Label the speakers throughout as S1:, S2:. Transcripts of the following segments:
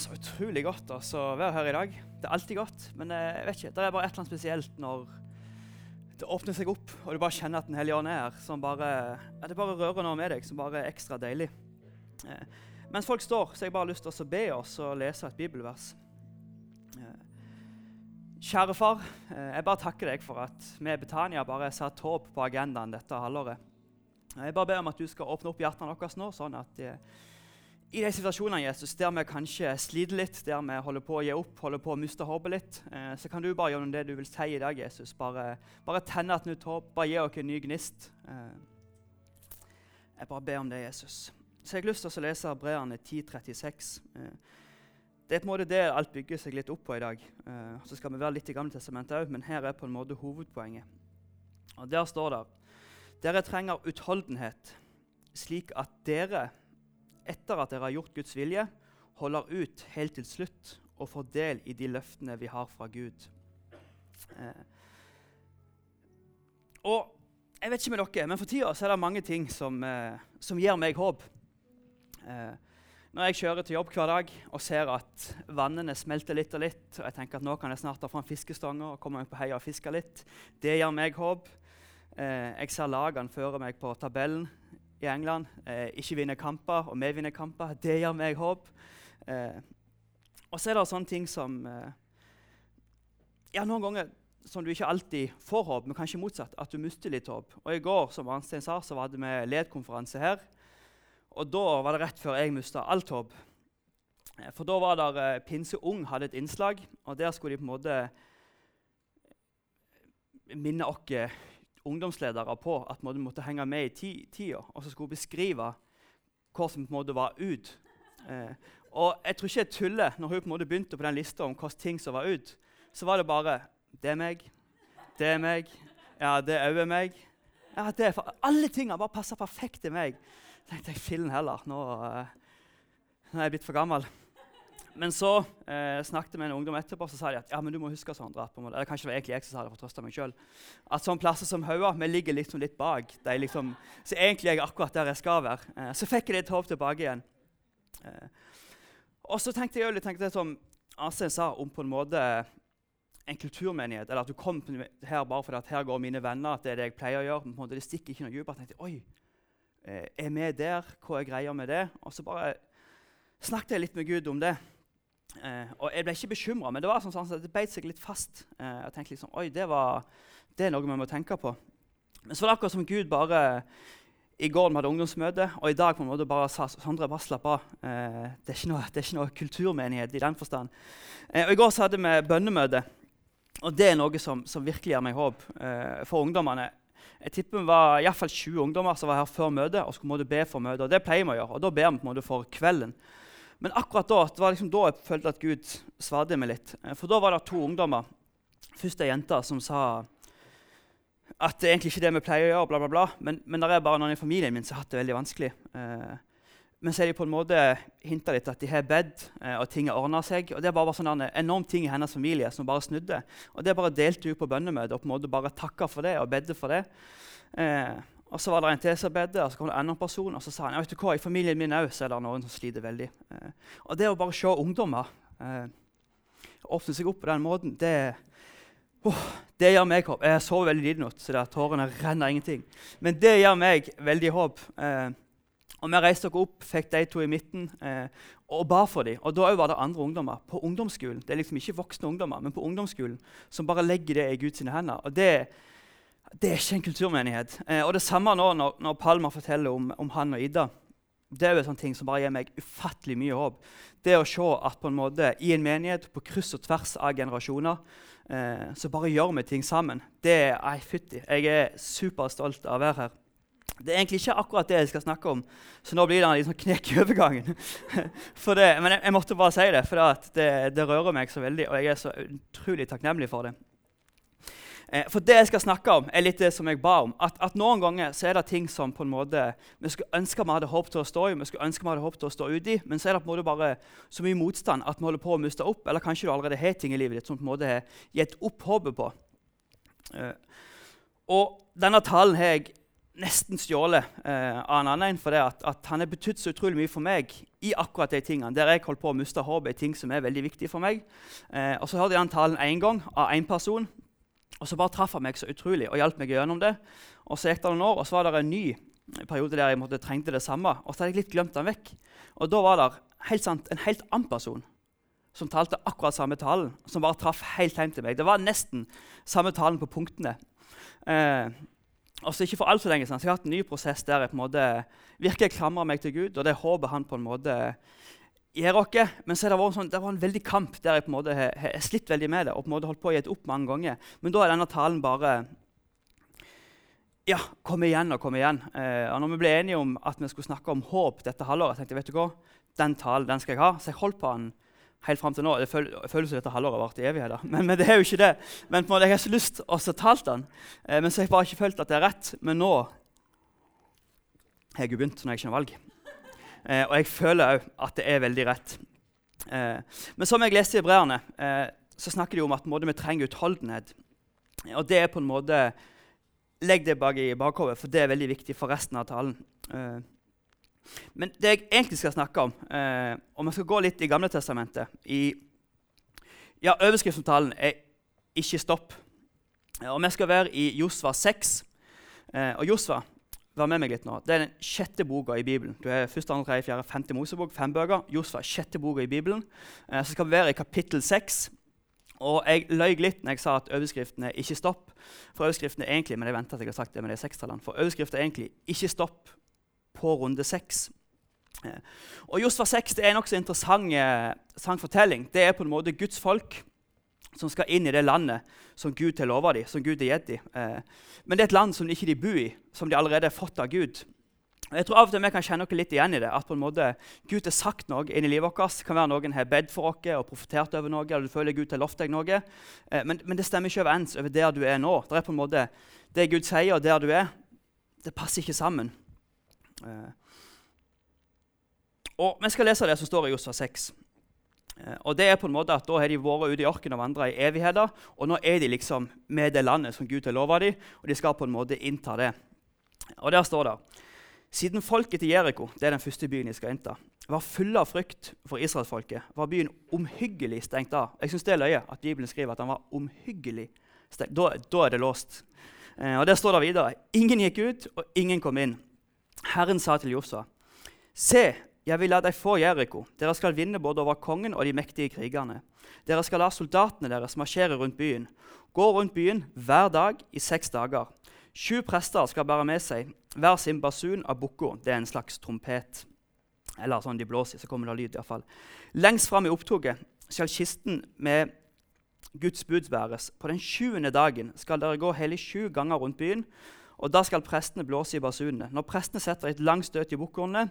S1: så utrolig godt altså, å være her i dag. Det er alltid godt, men eh, jeg vet ikke, det er bare et eller annet spesielt når det åpner seg opp, og du bare kjenner at Den hellige ånd er her. Som bare, ja, det bare rører noe med deg som bare er ekstra deilig. Eh, mens folk står, så har jeg bare lyst til å be oss og lese et bibelvers. Eh, kjære far, eh, jeg bare takker deg for at vi i Betania bare satt håp på agendaen dette halvåret. Jeg bare ber om at du skal åpne opp hjertene våre nå, sånn at eh, i de situasjonene Jesus, der vi kanskje sliter litt, der vi holder på å gi opp, holder på å miste håpet litt, eh, så kan du bare gjøre det du vil si i dag, Jesus. Bare, bare tenne et nytt håp, bare gi oss en ny gnist. Eh, jeg bare ber om det, Jesus. Så jeg har lyst til å lese Breerne 10.36. Eh, det er på en måte det alt bygger seg litt opp på i dag. Eh, så skal vi være litt i Gamle testamentet òg, men her er på en måte hovedpoenget. Og Der står det dere trenger utholdenhet, slik at dere etter at dere har gjort Guds vilje, holder ut helt til slutt og får del i de løftene vi har fra Gud. Eh. Og jeg vet ikke med dere, men For tida er det mange ting som, eh, som gir meg håp. Eh, når jeg kjører til jobb hver dag og ser at vannene smelter litt og litt, og jeg tenker at nå kan jeg snart ta fram fiskestonger og komme meg på heia og fiske litt, det gir meg håp. Eh, jeg ser lagene føre meg på tabellen i England. Eh, ikke vinner kamper, og vi vinner kamper. Det gir meg håp. Eh, og så er det sånne ting som eh, Ja, noen ganger som du ikke alltid får håp, men kanskje motsatt. At du mister litt håp. Og I går som Arnstein sa, så hadde vi ledkonferanse her. Og da var det rett før jeg mista alt håp. Eh, for da var det eh, Pinse Ung hadde et innslag, og der skulle de på en måte minne oss ungdomsledere på at vi måtte henge med i tida, og så skulle hun beskrive hva som på en måte var ut. Eh, og jeg tror ikke jeg tuller når hun på en måte begynte på den lista om hvilke ting som var ut. Så var det bare Det er meg. Det er meg. Ja, det òg er meg. Ja, det er for, alle tingene bare passer perfekt til meg. Så tenkte jeg fillen heller. Nå, uh, nå er jeg blitt for gammel. Men så eh, snakket jeg med en ungdom etterpå så sa de at ja, men du må huske sånn, på Eller kanskje det var egentlig jeg som sa det for å trøste meg sjøl. At sånne plasser som Haua vi ligger liksom litt bak. Liksom, så egentlig er jeg akkurat der jeg skal være. Eh, så fikk jeg litt håp tilbake igjen. Eh, og så tenkte jeg litt tenkte det som Arstein sa om på en måte en kulturmenighet. Eller at du kom her bare fordi at her går mine venner, at det er det jeg pleier å gjøre. på en måte Det stikker ikke noe dypere. Tenkte oi, eh, er vi der? Hva er greia med det? Og så bare snakket jeg litt med Gud om det. Eh, og Jeg ble ikke bekymra, men det var sånn, sånn at det beit seg litt fast. Eh, jeg tenkte liksom, oi, det, var, det er noe vi må tenke på. Men så var det akkurat som Gud bare I går vi hadde ungdomsmøte, og i dag på en måte bare sa Sondre, bare slapp av. Eh, det, er noe, det er ikke noe kulturmenighet i den forstand. Eh, og I går så hadde vi bønnemøte, og det er noe som, som virkelig gir meg håp eh, for ungdommene. Jeg tipper vi var iallfall 20 ungdommer som var her før møtet og skulle be for møtet. og Det pleier vi å gjøre, og da ber vi på en måte for kvelden. Men akkurat da det var liksom da jeg følte at Gud svarte meg litt. Eh, for da var det to ungdommer, først ei jente, som sa at det er egentlig ikke det vi pleier å gjøre, bla, bla, bla. Men, men det er bare noen i familien min som har hatt det veldig vanskelig. Eh, men så er de på en måte hinta litt at de har bedt, eh, og ting har ordna seg. Og det var bare sånn en enorm ting i hennes familie som bare snudde. Og det bare delte hun på bønnemøtet og på en måte bare takka for det og bedde for det. Eh, og Så var det en til som bedde, og så kom det en annen person, og så sa han ja, vet du hva, i familien min òg er det noen som sliter veldig. Eh, og det å bare se ungdommer eh, åpne seg opp på den måten, det, oh, det gjør meg håp. Jeg sover veldig lite nå, så der tårene renner ingenting. Men det gjør meg veldig håp. Eh, og Vi reiste oss opp, fikk de to i midten eh, og ba for dem. Og Da var det andre ungdommer på ungdomsskolen. Det er liksom ikke voksne ungdommer, men på ungdomsskolen som bare legger det i Guds hender. Og det det er ikke en kulturmenighet. Eh, og Det samme nå når, når Palma forteller om, om, han og Ida. Det er jo sånne ting som bare gir meg ufattelig mye håp. Det å se at på en måte i en menighet på kryss og tvers av generasjoner eh, så bare gjør vi ting sammen. Det er fytti. Jeg er superstolt av å være her. Det er egentlig ikke akkurat det jeg skal snakke om, så nå blir det en liksom knek i overgangen. det, men jeg, jeg, måtte bare si det, for det, det rører meg så veldig, og jeg er så utrolig takknemlig for det. Eh, for det jeg skal snakke om, er litt det som jeg ba om. At, at, Noen ganger så er det ting som på en måte, vi skulle ønske vi hadde håp til å stå i, vi skulle ønske vi hadde håp til å stå ut i, men så er det på en måte bare så mye motstand at vi holder på å miste opp. Eller kanskje du allerede har ting i livet ditt som på en måte har gitt opp håpet på. Uh, og denne talen har jeg nesten stjålet eh, av en annen, for det at, at han har betydd så utrolig mye for meg i akkurat de tingene. Der jeg holdt på å miste håpet i ting som er veldig viktige for meg. Eh, og Så hørte jeg den talen én gang av én person, og så bare traff han meg så utrolig og hjalp meg gjennom det. Og Så gikk det noen år, og så var det en ny periode der jeg måtte, trengte det samme. Og så hadde jeg litt glemt den vekk. Og da var det helt sant, en helt annen person som talte akkurat samme talen, som bare traff helt hjem til meg. Det var nesten samme talen på punktene. Eh, og så Ikke for alt så lenge siden så jeg har hatt en ny prosess der jeg på en måte virkelig klamrer meg til Gud, og det håper han på en måte gjør oss. Men så det var, sånn, det var en veldig kamp der jeg på en måte har slitt veldig med det og på en måte holdt på å gi opp mange ganger. Men da er denne talen bare ja, kom igjen og kom igjen. Eh, og når vi ble enige om at vi skulle snakke om håp dette halvåret, tenkte jeg vet du hva, den talen den skal jeg ha. Så jeg holdt på den helt fram til nå. Det føles som dette halvåret varte i evigheter. Men, men, det er jo ikke det. Men på en måte, jeg har så lyst til å tale den. Eh, men så har jeg bare ikke følt at det er rett. Men nå har jeg begynt når jeg ikke har valg. Eh, og jeg føler òg at det er veldig rett. Eh, men som jeg leste i Hebreerne, eh, så snakker de om at vi trenger utholdenhet. Og det er på en måte Legg det bak i bakhodet, for det er veldig viktig for resten av talen. Eh, men det jeg egentlig skal snakke om, eh, om jeg skal gå litt i Gamle Testamentet i, ja, Overskriften er 'Ikke stopp'. Og Vi skal være i Josva 6. Eh, og Josva vær med meg litt nå. Det er den sjette boka i Bibelen. Du er første, andre, tredje, fjerde, femte Mosebok, fem bøker. Josfa, sjette boka i Bibelen. Eh, så skal vi være i kapittel 6. Og jeg løy litt når jeg sa at overskriften er 'ikke stopp'. For overskriften er egentlig, men jeg venter at har sagt det med de for er egentlig 'ikke stopp' på runde seks. Eh, og Josfa 6 det er en nokså interessant eh, fortelling. Det er på en måte Guds folk som skal inn i det landet som Gud har lova dem. som Gud har gitt dem. Eh, men det er et land som de ikke bor i, som de allerede har fått av Gud. Jeg tror av og til vi kan kjenne oss litt igjen i det. At på en måte Gud har sagt noe inn i livet vårt. Det kan være noen har bedt for oss og profetert over noe. eller du føler Gud har lovt deg noe. Men, men, det stemmer ikke overens over der du er nå. Det er på en måte Det Gud sier, og der du er, det passer ikke sammen. Eh, og Vi skal lese det som står i Josfa 6. Eh, og det er på en måte at Da har de vært ute i ørkenen og vandra i evigheter. Og nå er de liksom med det landet som Gud har lova dem, og de skal på en måte innta det. Og Der står det siden folket til Jeriko, det er den første byen de skal innta, var fulle av frykt for israelsfolket, var byen omhyggelig stengt av. Jeg synes det er løye at Bibelen skriver at den var omhyggelig stengt. Da, da er det låst. Eh, og Der står det videre ingen gikk ut, og ingen kom inn. Herren sa til Josua, se, jeg vil la deg få Jeriko. Dere skal vinne både over kongen og de mektige krigerne. Dere skal la soldatene deres marsjere rundt byen. Gå rundt byen hver dag i seks dager. Sju prester skal bære med seg hver sin basun av bukko. Det er en slags trompet. Eller sånn de blåser, så kommer det lyd. i hvert fall. Lengst fram i opptoget skal kisten med Guds bud bæres. På den sjuende dagen skal dere gå hele sju ganger rundt byen og Da skal prestene blåse i basunene. Når prestene setter et langt støt i bukkhornet,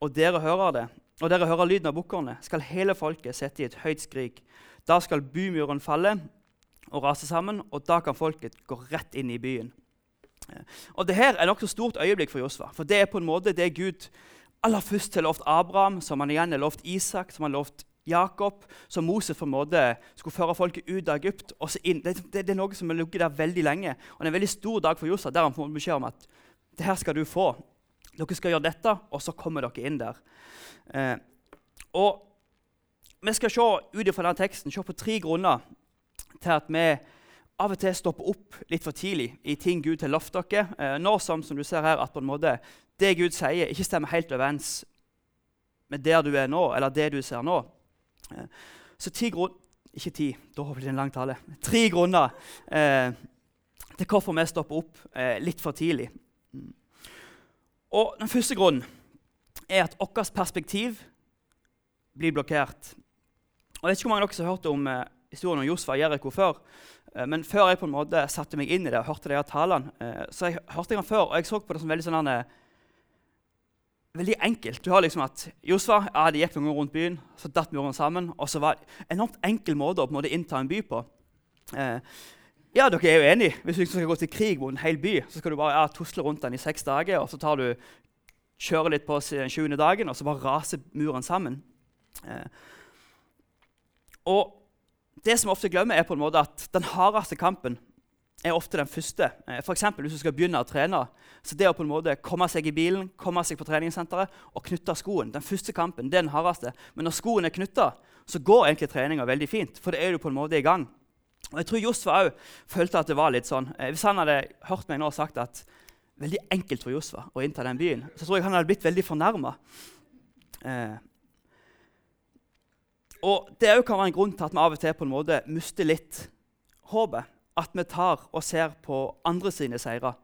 S1: og dere hører det, og dere hører lyden av bukkhornet, skal hele folket sette i et høyt skrik. Da skal bymuren falle og rase sammen, og da kan folket gå rett inn i byen. Og det her er nokså stort øyeblikk for Josva, for det er på en måte det Gud aller først har lovt Abraham, som han igjen har lovt Isak, som han har lovt Jakob, som Moses for en måte skulle føre folket ut av Egypt. og så inn. Det, det, det, er noe som har ligget der veldig lenge. Og Det er en veldig stor dag for Josef, der han får beskjed om at det her skal du få. Dere skal gjøre dette, og så kommer dere inn der. Eh, og Vi skal se ut fra denne teksten, se på tre grunner til at vi av og til stopper opp litt for tidlig i ting Gud har lovt dere. Eh, når som, som du ser her, at på en måte det Gud sier, ikke stemmer helt overens med der du er nå, eller det du ser nå. Eh, så ti grunn... Ikke ti, da blir det en lang tale. Tre grunner eh, til hvorfor vi stopper opp eh, litt for tidlig. Og Den første grunnen er at vårt perspektiv blir blokkert. Og Jeg vet ikke hvor mange av dere som har hørt om eh, historien om Josfa og Jeriko før. Eh, men før jeg på en måte satte meg inn i det og hørte de talene, eh, så jeg hørte jeg den før, og jeg så på det som veldig sånn veldig enkelt. Du har liksom at Josfa ja, gikk noen rundt byen, så datt muren sammen. og så var det En enormt enkel måte å på en måte innta en by på. Eh, ja, dere er jo enige. Hvis du skal gå til krig mot en hel by, så skal du bare ja, tusle rundt den i seks dager, og så tar du, kjører litt på den 20. dagen, og så bare raser muren sammen. Eh, og det som vi ofte glemmer, er på en måte at den hardeste kampen er ofte den første. F.eks. for eksempel, hvis du skal begynne å trene. så Det å på en måte komme seg i bilen, komme seg på treningssenteret og knytte skoen Den første kampen det er den hardeste. Men når skoen er knytta, så går egentlig treninga veldig fint. For det er du på en måte i gang. Og Jeg tror Josfa òg følte at det var litt sånn. Eh, hvis han hadde hørt meg nå og sagt at veldig enkelt for Josfa å innta den byen, så tror jeg han hadde blitt veldig fornærma. Eh. Og Det kan være en grunn til at vi av og til på en måte mister litt håpet at vi tar og ser på andre sine seire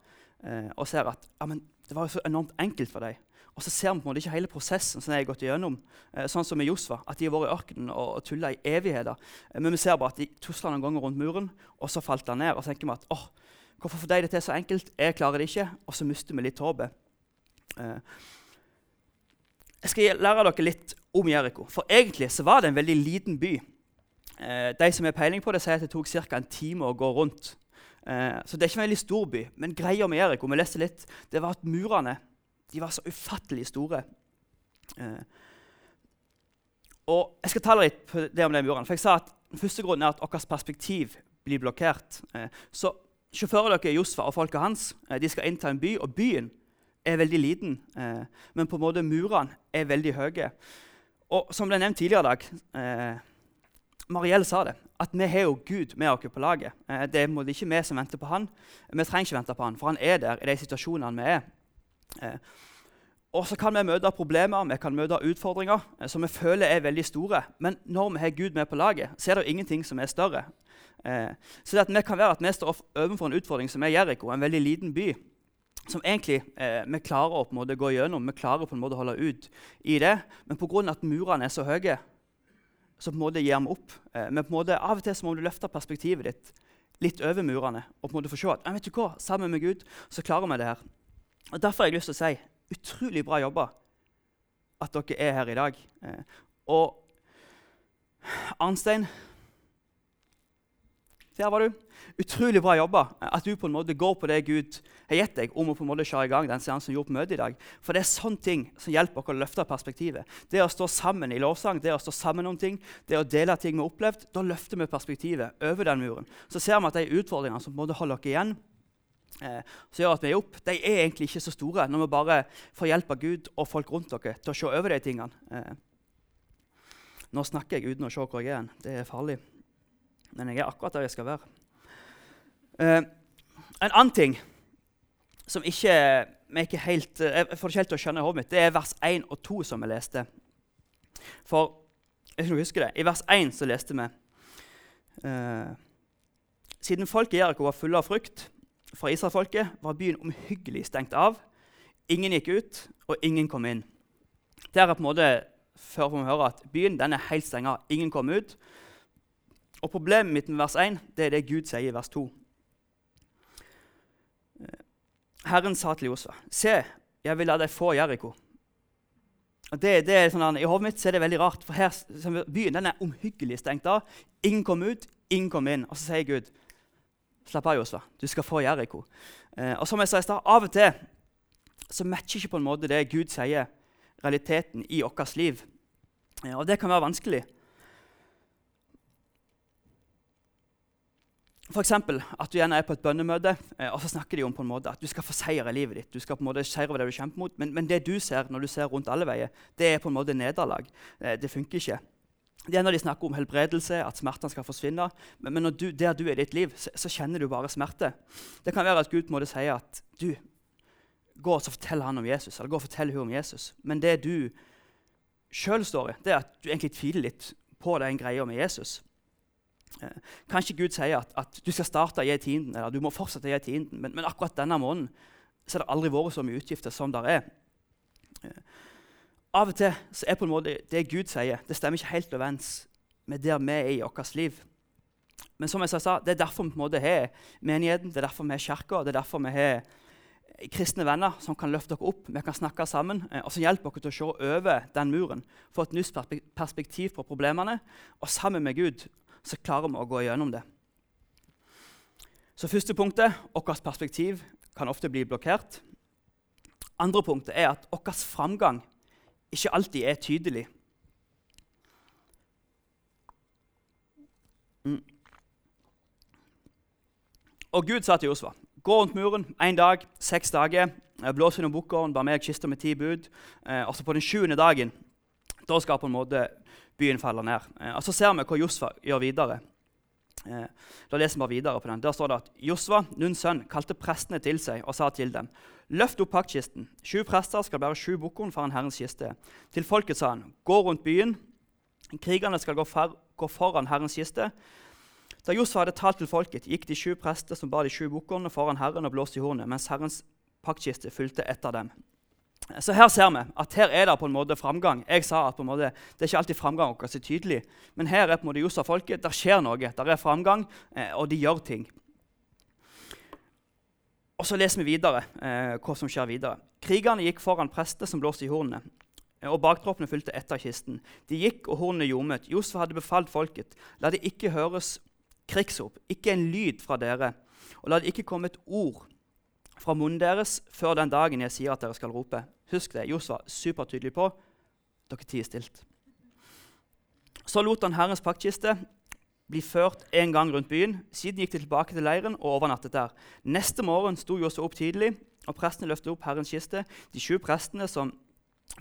S1: eh, og ser at ja, det var så enormt enkelt for dem. Og så ser vi på en måte ikke hele prosessen som de har gått igjennom. Eh, sånn som med Josva, at de har vært i ørkenen og, og tulla i evigheter. Eh, men vi ser bare at de tusla noen ganger rundt muren, og så falt han ned. Og så tenker vi at åh, hvorfor får de det til så enkelt? Jeg klarer det ikke. Og så mister vi litt håpet. Eh, jeg skal lære dere litt om Jeriko. For egentlig så var det en veldig liten by. Eh, de som har peiling på det, sier at det tok ca. en time å gå rundt. Eh, så det er ikke en veldig stor by. Men greia med Erik, om vi leser litt, det var at murene var så ufattelig store. Eh, og Jeg skal tale litt på det om de murene. For jeg sa at den første grunnen er at vårt perspektiv blir blokkert. Så sjåføren deres, Josfa og folket hans, de skal innta en by, og byen er veldig liten. Men på en måte murene er veldig høye. Og som er nevnt tidligere i dag Mariell sa det, at vi har jo Gud med oss på laget. Eh, det er ikke vi som venter på han. Vi trenger ikke vente på han, for han er der i de situasjonene vi er. Eh, og så kan vi møte problemer vi kan møte utfordringer eh, som vi føler er veldig store. Men når vi har Gud med på laget, så er det ingenting som er større. Så det, kan være at vi står overfor en utfordring som er Jeriko, en veldig liten by. Som egentlig vi klarer å gå gjennom, vi klarer på en måte å holde ut i det. Men pga. at murene er så høye, så på en måte gir vi opp. Eh, men på en måte, av og til så må du løfte perspektivet ditt litt over murene og på en måte få se at vet du hva, sammen med Gud så klarer vi det her. Og Derfor har jeg lyst til å si utrolig bra jobba at dere er her i dag. Eh, og Arnstein der var du. Utrolig bra jobba. At du på en måte går på det Gud har gitt deg, om å på en måte kjøre i gang den seansen vi gjorde på møtet i dag. For det er sånne ting som hjelper oss å løfte perspektivet. Det å stå sammen i lovsang, det å stå sammen om ting, det å dele ting vi har opplevd, da løfter vi perspektivet over den muren. Så ser vi at de utfordringene som på en måte holder oss igjen, eh, som gjør at vi er opp, de er egentlig ikke så store når vi bare får hjelp av Gud og folk rundt dere til å se over de tingene. Eh, nå snakker jeg uten å se hvor jeg er. Det er farlig. Men jeg er akkurat der jeg skal være. Eh, en annen ting som ikke, ikke helt, uh, jeg får ikke helt til å skjønne i hodet mitt, det er vers 1 og 2 som vi leste. For jeg skal huske det, I vers 1 så leste vi eh, Siden folket i Jeriko var fulle av frykt fra Israelfolket, var byen omhyggelig stengt av. Ingen gikk ut, og ingen kom inn. Der er på en måte før vi hører at byen den er helt stengt Ingen kom ut. Og Problemet mitt med vers 1 det er det Gud sier i vers 2. Herren sa til Josfa, 'Se, jeg vil la deg få Jeriko.' Det, det sånn, I hodet mitt er det veldig rart, for her, byen den er omhyggelig stengt av. Ingen kom ut, ingen kom inn. Og så sier Gud, 'Slapp av, Josfa. Du skal få Jeriko.' Eh, og som jeg sa i stad, Av og til så matcher ikke på en måte det Gud sier, realiteten i vårt liv. Eh, og det kan være vanskelig. F.eks. at du gjerne er på et bønnemøte eh, og så snakker de om på en måte at du skal få seier i livet ditt. Du skal på en måte seire over det du kjemper mot, men, men, det du ser når du ser rundt alle veier, det er på en måte nederlag. Eh, det funker ikke. Det er når de snakker om helbredelse, at smertene skal forsvinne. Men, men du, der du er i ditt liv, så, så, kjenner du bare smerte. Det kan være at Gud på en måte sier at du, gå og fortell han om Jesus, eller gå og fortell hun om Jesus. Men det du sjøl står i, det er at du egentlig tviler litt på den greia med Jesus. Eh, kanskje Gud sier at, at, du skal starte gi tienden, eller du må fortsette gi tienden, men, men, akkurat denne måneden så har det aldri vært så mye utgifter som det er. Eh, av og til så er på en måte det Gud sier, det stemmer ikke helt overens med der vi er i vårt liv. Men som jeg sa, det er derfor vi på en måte har menigheten, det er derfor vi har kirka, det er derfor vi har kristne venner som kan løfte dere opp, vi kan snakke sammen, eh, og som hjelper dere til å se over den muren, få et nytt perspektiv på problemene, og sammen med Gud så klarer vi å gå gjennom det. Så første punktet vårt perspektiv kan ofte bli blokkert. Andre punktet er at vår framgang ikke alltid er tydelig. Mm. Og Gud sa til Josva gå rundt muren én dag, seks dager. Blås gjennom bukkåren, bare meg kista med ti bud. Eh, og så på den sjuende dagen da skal på en måte byen faller ned. Eh, og Så ser vi hva Josfa gjør videre. Eh, da leser vi bare videre på den. Der står det at Josva, Nuns sønn, kalte prestene til seg og sa til dem.: Løft opp paktkisten. Sju prester skal bære sju bukkkorn foran Herrens kiste. Til folket sa han, gå rundt byen. Krigerne skal gå, for, gå foran Herrens kiste. Da Josfa hadde talt til folket, gikk de sju prester som bar de sju bukkene foran Herren og blåste i hornet, mens Herrens paktkiste fulgte etter dem. Så her ser vi at her er det på en måte framgang. Jeg sa at på en måte, Det er ikke alltid framgang vår er tydelig, men her er på en måte Josfa-folket. Der skjer noe. Der er framgang, eh, og de gjør ting. Og Så leser vi videre eh, hva som skjer videre. Krigerne gikk foran prester som blåste i hornene, eh, og baktroppene fulgte etter kisten. De gikk, og hornene ljomet. Josef hadde befalt folket. La det ikke høres krigsrop, ikke en lyd fra dere. Og la det ikke komme et ord fra munnen deres før den dagen jeg sier at dere skal rope. Husk det, Josva supertydelig på dere tier stilt. Så lot han Herrens paktkiste bli ført en gang rundt byen. Siden gikk de tilbake til leiren og overnattet der. Neste morgen sto Josva opp tidlig, og prestene løftet opp Herrens kiste. De sju prestene som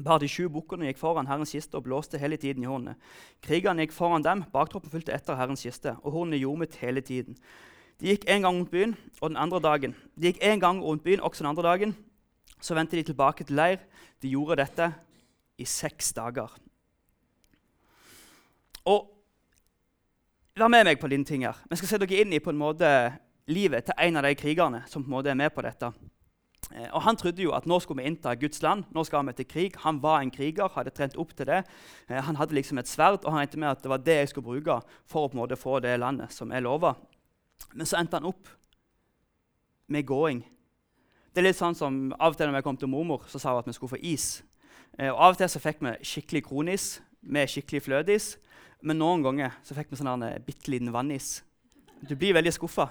S1: bar de sju bukkene gikk foran Herrens kiste og blåste hele tiden i hornene. Krigerne gikk foran dem, baktroppen fulgte etter Herrens kiste, og hornene ljomet hele tiden. De gikk en gang rundt byen, og den andre dagen. De gikk en gang rundt byen, også den andre dagen. Så vendte de tilbake til leir. De gjorde dette i seks dager. Og Vær med meg på dine ting her. Vi skal se dere inn i på en måte livet til en av de krigerne som på en måte er med på dette. Eh, og Han trodde jo at nå skulle vi innta Guds land. nå skal vi til krig. Han var en kriger, hadde trent opp til det. Eh, han hadde liksom et sverd, og han regnet med at det var det jeg skulle bruke for å på en måte få det landet som jeg lova. Men så endte han opp med gåing. Det er litt sånn som Av og til når vi kom til mormor, så sa hun at vi skulle få is. Eh, og Av og til så fikk vi skikkelig kronis med skikkelig flødis. Men noen ganger så fikk vi sånn bitte liten vannis. Du blir veldig skuffa.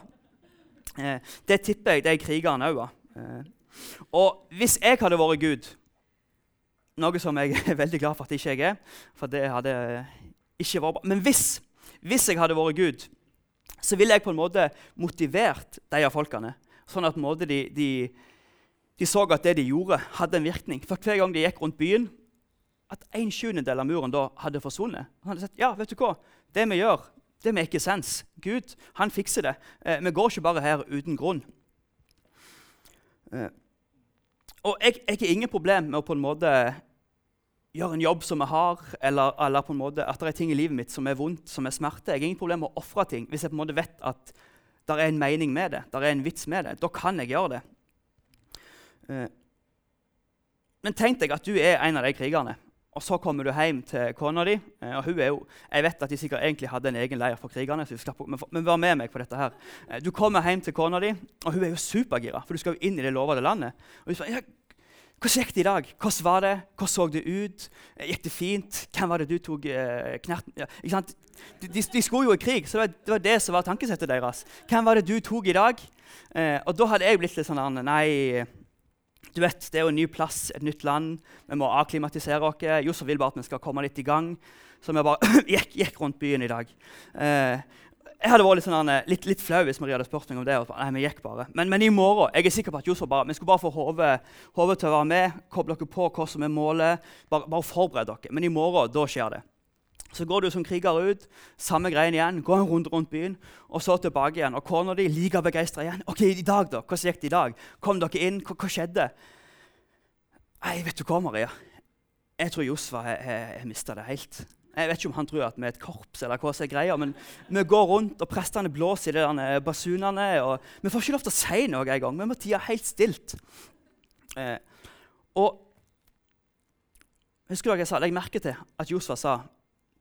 S1: Eh, det tipper jeg det er krigerne òg. Eh, og hvis jeg hadde vært Gud, noe som jeg er veldig glad for at ikke jeg er for det hadde ikke vært bra. Men hvis, hvis jeg hadde vært Gud, så ville jeg på en måte motivert de av folkene. Sånn at de, de, de, så at det de gjorde, hadde en virkning. For hver gang de gikk rundt byen, at en sjuendedel av muren da hadde forsvunnet. Han hadde sagt ja, vet du hva, det vi gjør, det maker sens. Gud han fikser det. Eh, vi går ikke bare her uten grunn. Eh, og jeg, har ingen problem med å på en måte gjøre en jobb som jeg har, eller, eller, på en måte at det er ting i livet mitt som er vondt, som er smerte. Jeg har ingen problem med å ofre ting hvis jeg på en måte vet at det er en mening med det. Der er en vits med det. Da kan jeg gjøre det. Eh, men tenk deg at du er en av de krigerne. Og Så kommer du hjem til kona di. Eh, og hun er jo, Jeg vet at de sikkert egentlig hadde en egen leir for krigerne. så slapp, men, vær med meg på dette her. Eh, du kommer hjem til kona di, og hun er jo supergira, for du skal jo inn i det lovede landet. Og du spør, ja, 'Hvordan gikk det i dag? Hvordan var det? Hvordan så det ut? Gikk det fint? Hvem var det du tok eh, knerten ja, de, de, de, skulle jo i krig, så det var, det var det som var tankesettet deres. Hvem var det du tok i dag? Eh, og da hadde jeg blitt litt sånn Nei du vet, Det er jo en ny plass, et nytt land. Vi må akklimatisere oss. Josef vil bare at vi skal komme litt i gang. Så vi bare gikk, gikk rundt byen i dag. Eh, jeg hadde vært litt, sånn, eh, litt, litt, flau hvis Maria hadde spurt meg om det. nei, vi gikk bare. Men, men, i morgen jeg er sikker på at Josef bare, vi skulle bare få hodet til å være med. Koble dere på hva som er målet. Bare, bare forbered dere. Men i morgen da skjer det. Så går du som kriger ut, samme greien igjen, går en runde rundt byen, og så tilbake igjen. Og kona di like begeistra igjen. Ok, i dag da, Hvordan gikk det i dag? Kom dere inn? Hva, hva skjedde? Nei, vet du hva, Maria? Jeg tror Josfa har mista det helt. Jeg vet ikke om han tror at vi er et korps, eller hva som er greia, men vi går rundt, og prestene blåser i de basunene. og Vi får ikke lov til å si noe engang. Vi må tie helt stilt. Eh, og Husker hva jeg sa? Legg merke til at Josfa sa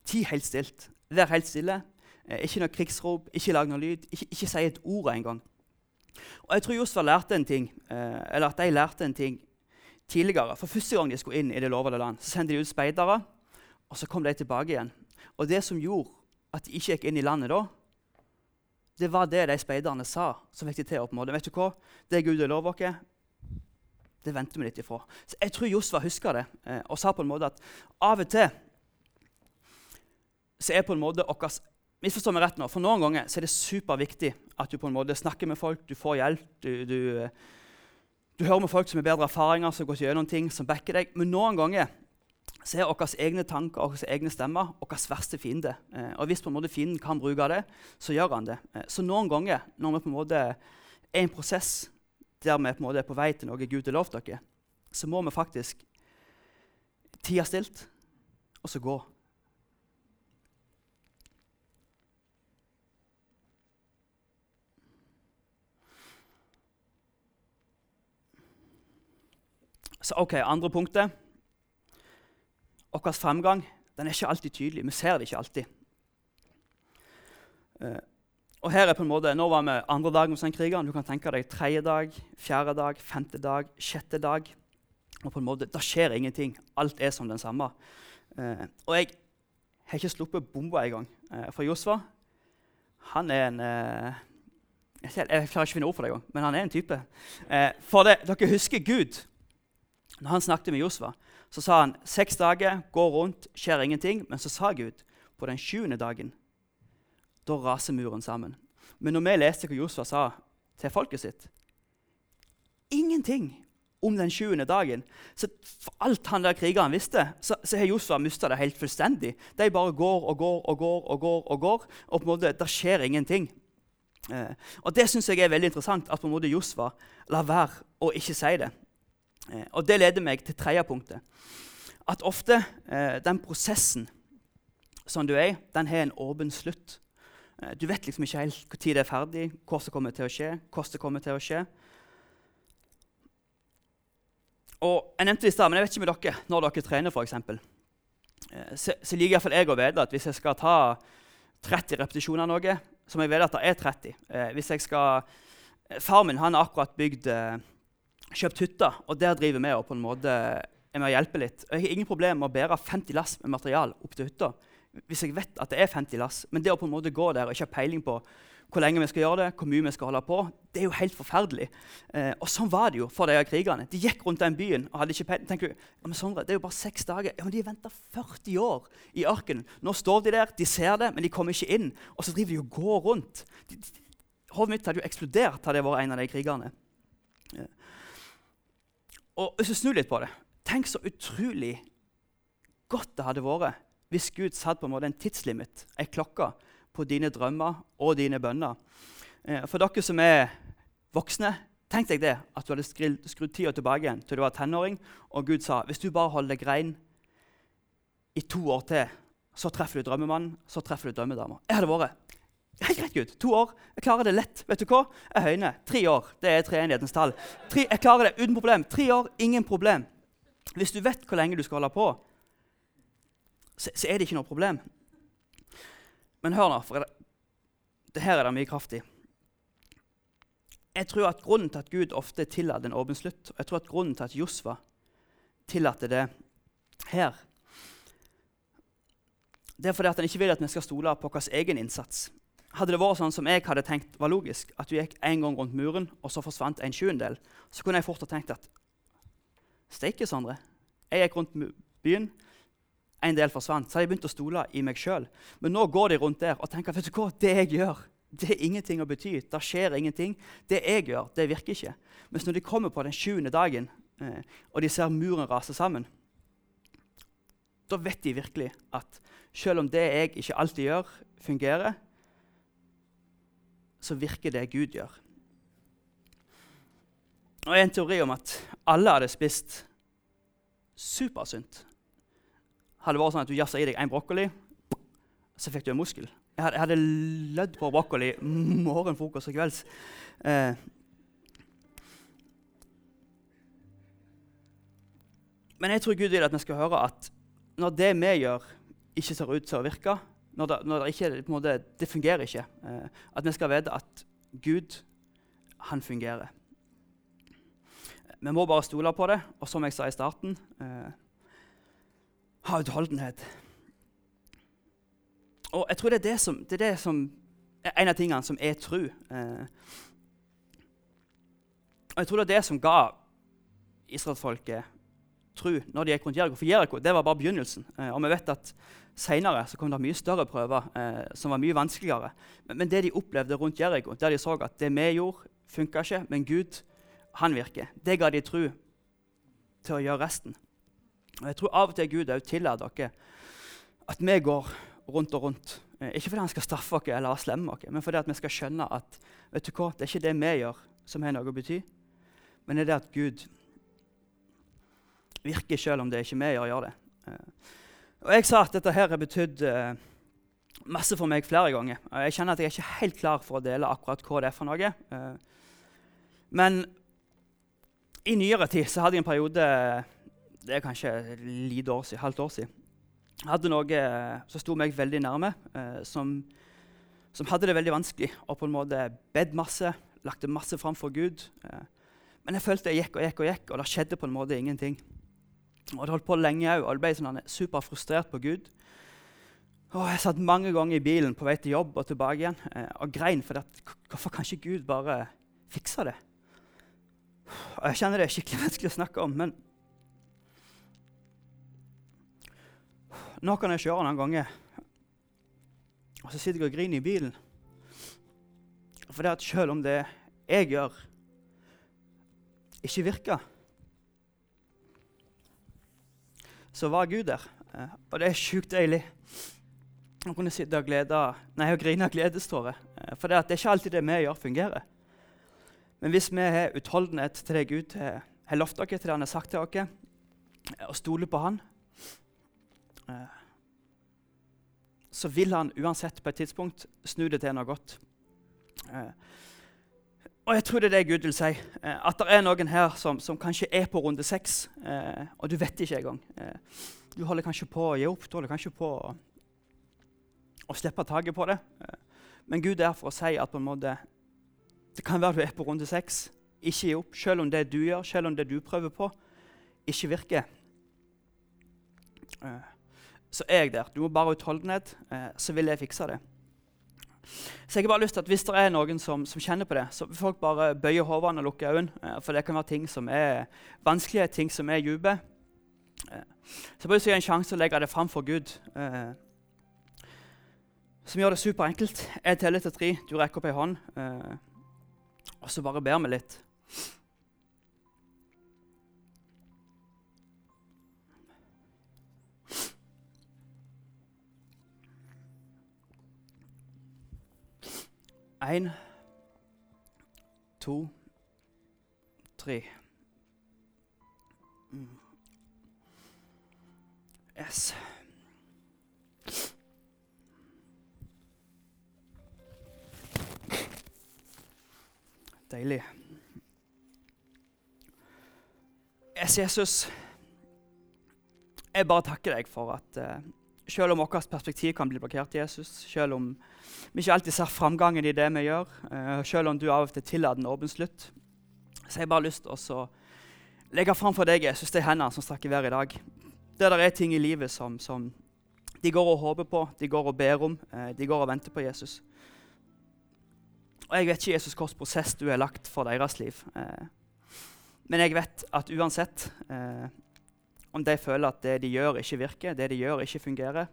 S1: Ti helt stilt. Vær helt stille. Eh, ikke noe krigsrop, ikke lag noe lyd. Ikke, ikke si et ord engang. Og jeg tror Josfa lærte en ting, eh, eller at de lærte en ting tidligere. For første gang de skulle inn i det lovede land, så sendte de ut speidere, og så kom de tilbake igjen. Og det som gjorde at de ikke gikk inn i landet da, det var det de speiderne sa, som fikk de til. å måte. Vet du hva? Det Gud har lovet oss, det venter vi litt ifra. Så Jeg tror Josva huska det eh, og sa på en måte at av og til så er på en måte okkurs, Misforstå meg rett nå, for Noen ganger så er det superviktig At du på en måte snakker med folk, du får hjelp. Du, du, du hører med folk som har bedre erfaringer, som går gjennom ting, som backer deg. Men noen ganger så er våre egne tanker og egne stemmer vår verste fiende. Eh, og hvis på en måte fienden kan bruke det, så gjør han det. Eh, så noen ganger når vi på en måte er i en prosess der vi på en måte er på vei til noe Gud har lovt dere, så må vi faktisk tie stilt og så gå. Så ok, Andre punktet. Vår fremgang den er ikke alltid tydelig. Vi ser det ikke alltid. Uh, og her er på en måte, Nå var vi andre dag hos den krigeren. Du kan tenke deg tredje dag, fjerde dag, femte dag, sjette dag. Og på en måte, Da skjer ingenting. Alt er som den samme. Uh, og jeg har ikke sluppet bomba engang. Uh, for Josfa han er en uh, jeg, klarer ikke å finne ord for det engang, men han er en type. Uh, for det, dere husker Gud. Når han snakket med Josfa, så sa han seks dager, går rundt, skjer ingenting. Men så sa Gud på den sjuende dagen da raser muren sammen. Men når vi leste hva Josfa sa til folket sitt Ingenting om den sjuende dagen. Så for alt han der krigeren visste, så, så har Josfa mista det helt fullstendig. De bare går og går og går og går, og går, og på en måte, det skjer ingenting. Eh, og Det syns jeg er veldig interessant, at på en måte Josfa lar være å ikke si det. Eh, og Det leder meg til tredje punktet. At ofte eh, den prosessen som du er den har en åpen slutt. Eh, du vet liksom ikke helt når det er ferdig, hva som kommer til å skje. hvordan det kommer til å skje. Og Jeg nevnte det i stad, men jeg vet ikke med dere når dere trener. Eh, så, så liker iallfall jeg å vite at hvis jeg skal ta 30 repetisjoner av noe, som jeg vite at det er 30 eh, hvis jeg skal, Far min han har akkurat bygd eh, kjøpt hytte, og der driver vi og på en måte er med å hjelpe litt. Og jeg har ingen problem med å bære 50 lass med material opp til hytta hvis jeg vet at det er 50 lass. Men det å på en måte gå der og ikke ha peiling på hvor lenge vi skal gjøre det, hvor mye vi skal holde på, det er jo helt forferdelig. Eh, og sånn var det jo for de krigerne. De gikk rundt den byen og hadde ikke peiling. tenker du, ja, men Sondre, Det er jo bare seks dager. Ja, men De har venta 40 år i ørkenen. Nå står de der, de ser det, men de kommer ikke inn. Og så driver de og går rundt. Hodet mitt hadde jo eksplodert hadde jeg vært en av de krigerne. Eh, og hvis du snur litt på det Tenk så utrolig godt det hadde vært hvis Gud satt på en måte en tidslimit, ei klokke, på dine drømmer og dine bønner. Eh, for dere som er voksne, tenk deg det, at du hadde skrudd tida tilbake igjen til du var tenåring, og Gud sa hvis du bare holder deg rein i to år til, så treffer du drømmemannen, så treffer du drømmedama. Jeg hadde vært Helt greit, Gud. To år. Jeg klarer det lett. Vet du hva? Jeg høyner. Tre år. Det er treenighetens tall. Tre, jeg klarer det uten problem. Tre år, ingen problem. Hvis du vet hvor lenge du skal holde på, så, så er det ikke noe problem. Men hør nå, for det, det her er det mye kraft i. Jeg tror at Grunnen til at Gud ofte tillater en åpen slutt, og jeg tror at grunnen til at Josva tillater det her, det er fordi at han ikke vil at vi skal stole på vår egen innsats. Hadde det vært sånn som jeg hadde tenkt var logisk, at du gikk en gang rundt muren, og så forsvant en sjuendel, så kunne jeg fort ha tenkt at Steike, Sondre. Jeg gikk rundt byen, en del forsvant. Så hadde jeg begynt å stole i meg sjøl. Men nå går de rundt der og tenker vet du hva, det jeg gjør, det er ingenting å bety. Det skjer ingenting. Det jeg gjør, det virker ikke. Mens når de kommer på den sjuende dagen, eh, og de ser muren rase sammen, da vet de virkelig at selv om det jeg ikke alltid gjør, fungerer, så virker det Gud gjør. Og en teori om at alle hadde spist supersunt. Hadde vært sånn at du jafsa i deg en brokkoli, så fikk du en muskel. Jeg hadde, jeg hadde lødd på brokkoli morgen, frokost og kvelds. Eh. Men jeg tror Gud vil at vi skal høre at når det vi gjør, ikke ser ut til å virke, når det, når det ikke måte, Det fungerer ikke. Eh, at vi skal vite at Gud, han fungerer. Vi må bare stole på det, og som jeg sa i starten eh, ha utholdenhet. Og jeg tror det er det som, det er, det som er en av tingene som er tru. Eh, og jeg tror det er det som ga israelsfolket tro når de gikk rundt Jeriko. For Jeriko det var bare begynnelsen. Eh, og vi vet at Senere så kom det mye større prøver eh, som var mye vanskeligere. Men, men, det de opplevde rundt Jeriko, der de så at det vi gjorde, funka ikke, men Gud han virker, det ga de tro til å gjøre resten. Og Jeg tror av og til Gud òg tillater dere at vi går rundt og rundt. Eh, ikke fordi han skal straffe oss eller slemme oss, men fordi vi skal skjønne at vet du hva, det er ikke det vi gjør, som har noe å bety, men det er det at Gud virker selv om det ikke vi som gjør det. Eh, og Jeg sa at dette her har betydd uh, masse for meg flere ganger. Jeg kjenner at jeg er ikke helt klar for å dele akkurat hva det er for noe. Uh, men i nyere tid så hadde jeg en periode det er kanskje et lite år siden, halvt år siden. Jeg hadde noe som sto meg veldig nærme, som, som, hadde det veldig vanskelig. Og på en måte bedt masse, lagte masse fram for Gud. men jeg følte jeg gikk og gikk og gikk, og det skjedde på en måte ingenting. Og det holdt på lenge òg, og ble sånn superfrustrert på Gud. Og Jeg satt mange ganger i bilen på vei til jobb og tilbake igjen eh, og grein for at hvorfor kan ikke Gud bare fikse det? Og Jeg kjenner det er skikkelig vanskelig å snakke om, men Nå kan jeg kjøre noen ganger, og så sitter jeg og griner i bilen. For det at selv om det jeg gjør, ikke virker så var Gud der. Eh, og det er sjukt deilig å kunne sitte og, glede, nei, og grine av gledestårer. Eh, for det, er ikke alltid det vi gjør, fungerer. Men hvis vi har utholdenhet til det Gud har lovt dere, til det han har sagt til dere, eh, og stoler på Han, så vil han uansett på et tidspunkt snu det til noe godt. Og jeg tror det er det Gud vil si. Eh, at det er noen her som, som kanskje er på runde seks, eh, og du vet ikke engang. Eh, du holder kanskje på å gi opp, du holder kanskje på å, å slippe taket på det. Eh, men Gud er for å si at på en måte, det kan være du er på runde seks. Ikke gi opp, selv om det du gjør, selv om det du prøver på, ikke virker. Eh, så er jeg der. Du må bare ha utholdenhet, eh, så vil jeg fikse det. Så jeg har bare lyst til at Hvis det er noen som, som kjenner på det, så folk bare bøye hodene og lukke øynene. Eh, for det kan være ting som er vanskelige, ting som er dype. Eh, så bare gi en sjanse å legge det fram for Gud. Eh, som gjør det superenkelt. Jeg teller til tre, du rekker opp ei hånd. Og så bare ber vi litt. Én, to, tre. Mm. Yes. Deilig. Yes, Jesus, jeg bare takker deg for at uh, selv om vårt perspektiv kan bli blokkert, Jesus, selv om vi ikke alltid ser framgangen i det vi gjør, uh, selv om du av og til tillater en åpen slutt, så har jeg bare lyst til å legge fram for deg Jesus, de hendene som strekker hver i dag. Der det er ting i livet som, som, de går og håper på, de går og ber om, uh, de går og venter på Jesus. Og Jeg vet ikke Jesus hvilken prosess du har lagt for deres liv. Uh, men jeg vet at uansett om de føler at det de gjør, ikke virker, det de gjør, ikke fungerer,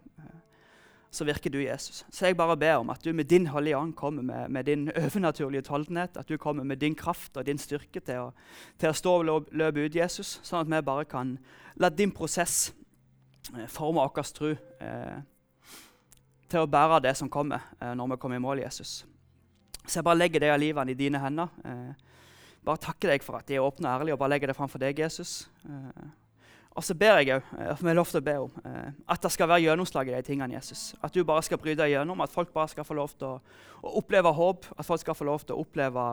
S1: så virker du Jesus. Så jeg bare ber om at du med din Hellige Ånd kommer med, med, din overnaturlige utholdenhet, at du kommer med din kraft og din styrke til å, til å stå og løpe ut Jesus, sånn at vi bare kan la din prosess eh, forme vår tro eh, til å bære det som kommer eh, når vi kommer i mål, Jesus. Så jeg bare legger det av livene i dine hender. Eh, bare takker deg for at de er åpne og ærlige, og bare legger det framfor deg, Jesus. Eh, og så ber jeg for vi har lov til å be om, eh, at det skal være gjennomslag i de tingene. Jesus. At du bare skal bryte igjennom, at folk bare skal få lov til å, å, oppleve håp. At folk skal få lov til å oppleve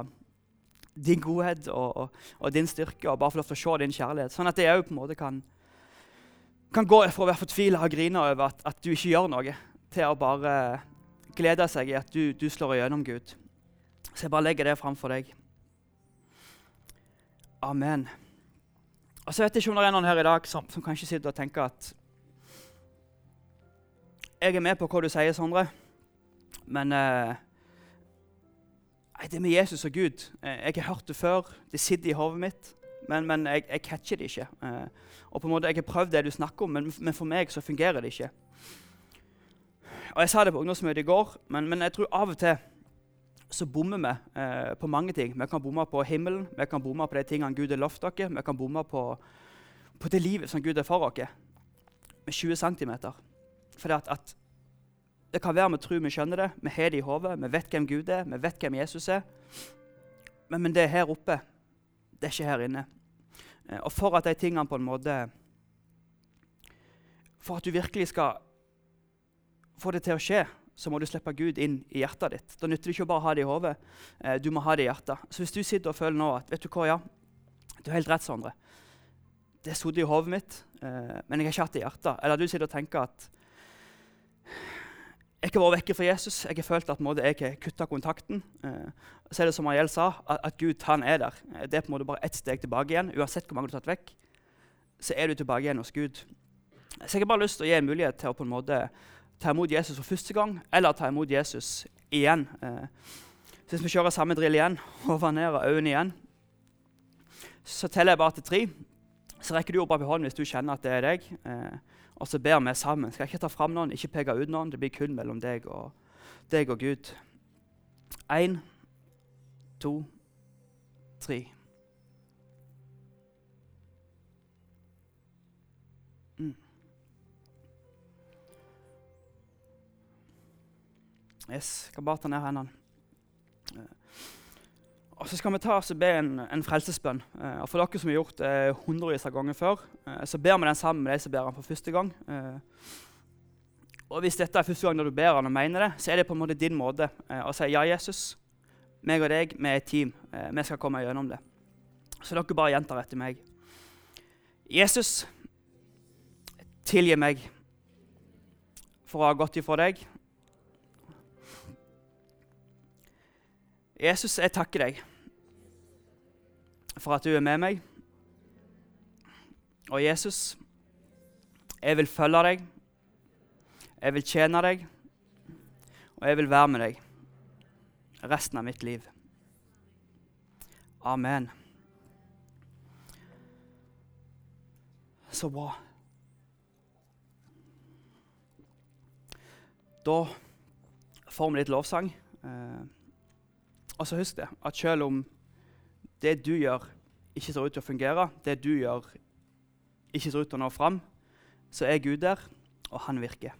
S1: din godhet og, og, og, din styrke, og bare få lov til å se din kjærlighet. Sånn at de òg kan, kan gå fra å være fortvila og grine over at, at, du ikke gjør noe, til å bare glede seg i at du, du slår igjennom, Gud. Så jeg bare legger det framfor deg. Amen. Og så vet jeg ikke om det er noen her i dag som, som kanskje sitter og tenker at Jeg er med på hva du sier, Sondre, men eh, det med Jesus og Gud eh, Jeg har hørt det før. Det sitter i hodet mitt. men, men jeg, jeg, catcher det ikke. Eh, og på en måte, Jeg har prøvd det du snakker om, men, men, for meg så fungerer det ikke. Og Jeg sa det på ungdomsmøtet i går, men, men jeg tror av og til så bommer vi eh, på mange ting. Vi kan bomme på himmelen, vi kan bomme på de tingene Gud har lovt dere, vi kan bomme på, på det livet som Gud er for oss, med 20 cm. For at, at det kan være vi tror vi skjønner det, vi har det i hodet, vi vet hvem Gud er, vi vet hvem Jesus er. Men, men det er her oppe, det er ikke her inne. Eh, og for at de tingene på en måte For at du virkelig skal få det til å skje, så må du slippe Gud inn i hjertet ditt. Da nytter det ikke å bare ha det i hodet. Eh, du må ha det i hjertet. Så hvis du sitter og føler nå at vet du hva, ja, du har helt rett, Sondre. Det har sittet i hodet mitt, eh, men jeg har ikke hatt det i hjertet. Eller du sitter og tenker at jeg har vært vekke fra Jesus. Jeg har følt at måte, jeg har kutta kontakten. Eh, så er det som Ariel sa, at, at, Gud han er der. Det er på en måte bare ett steg tilbake igjen. Uansett hvor mange du har tatt vekk, så er du tilbake igjen hos Gud. Så jeg har bare lyst til å gi en mulighet til å på en måte ta imot Jesus for første gang, eller ta imot Jesus igjen. Eh, så hvis vi kjører samme drill igjen, over ned og øynene igjen, så teller jeg bare til tre. Så rekker du opp hånden hvis du kjenner at det er deg. Eh, og så ber vi sammen. Skal jeg ikke ta fram noen, ikke peke ut noen. Det blir kun mellom deg og, deg og Gud. Én, to, tre. Yes, skal bare ta ned hendene. Og så skal vi ta oss og be en, en frelsesbønn. Eh, og For dere som har gjort det eh, hundrevis av ganger før, eh, så ber vi den sammen med de som ber den for første gang. Eh, og Hvis dette er første gang du ber den og mener det, så er det på en måte din måte eh, å si ja, Jesus. Meg og deg, vi er et team. Eh, vi skal komme gjennom det. Så dere bare gjentar etter meg. Jesus, tilgi meg for å ha gått ifra deg. Jesus, jeg takker deg for at du er med meg. Og Jesus, jeg vil følge deg, jeg vil tjene deg, og jeg vil være med deg resten av mitt liv. Amen. Så bra. Da får vi litt lovsang. Og så husk det, at selv om det du gjør, ikke ser ut til å fungere, det du gjør, ikke ser ut til å nå fram, så er Gud der, og han virker.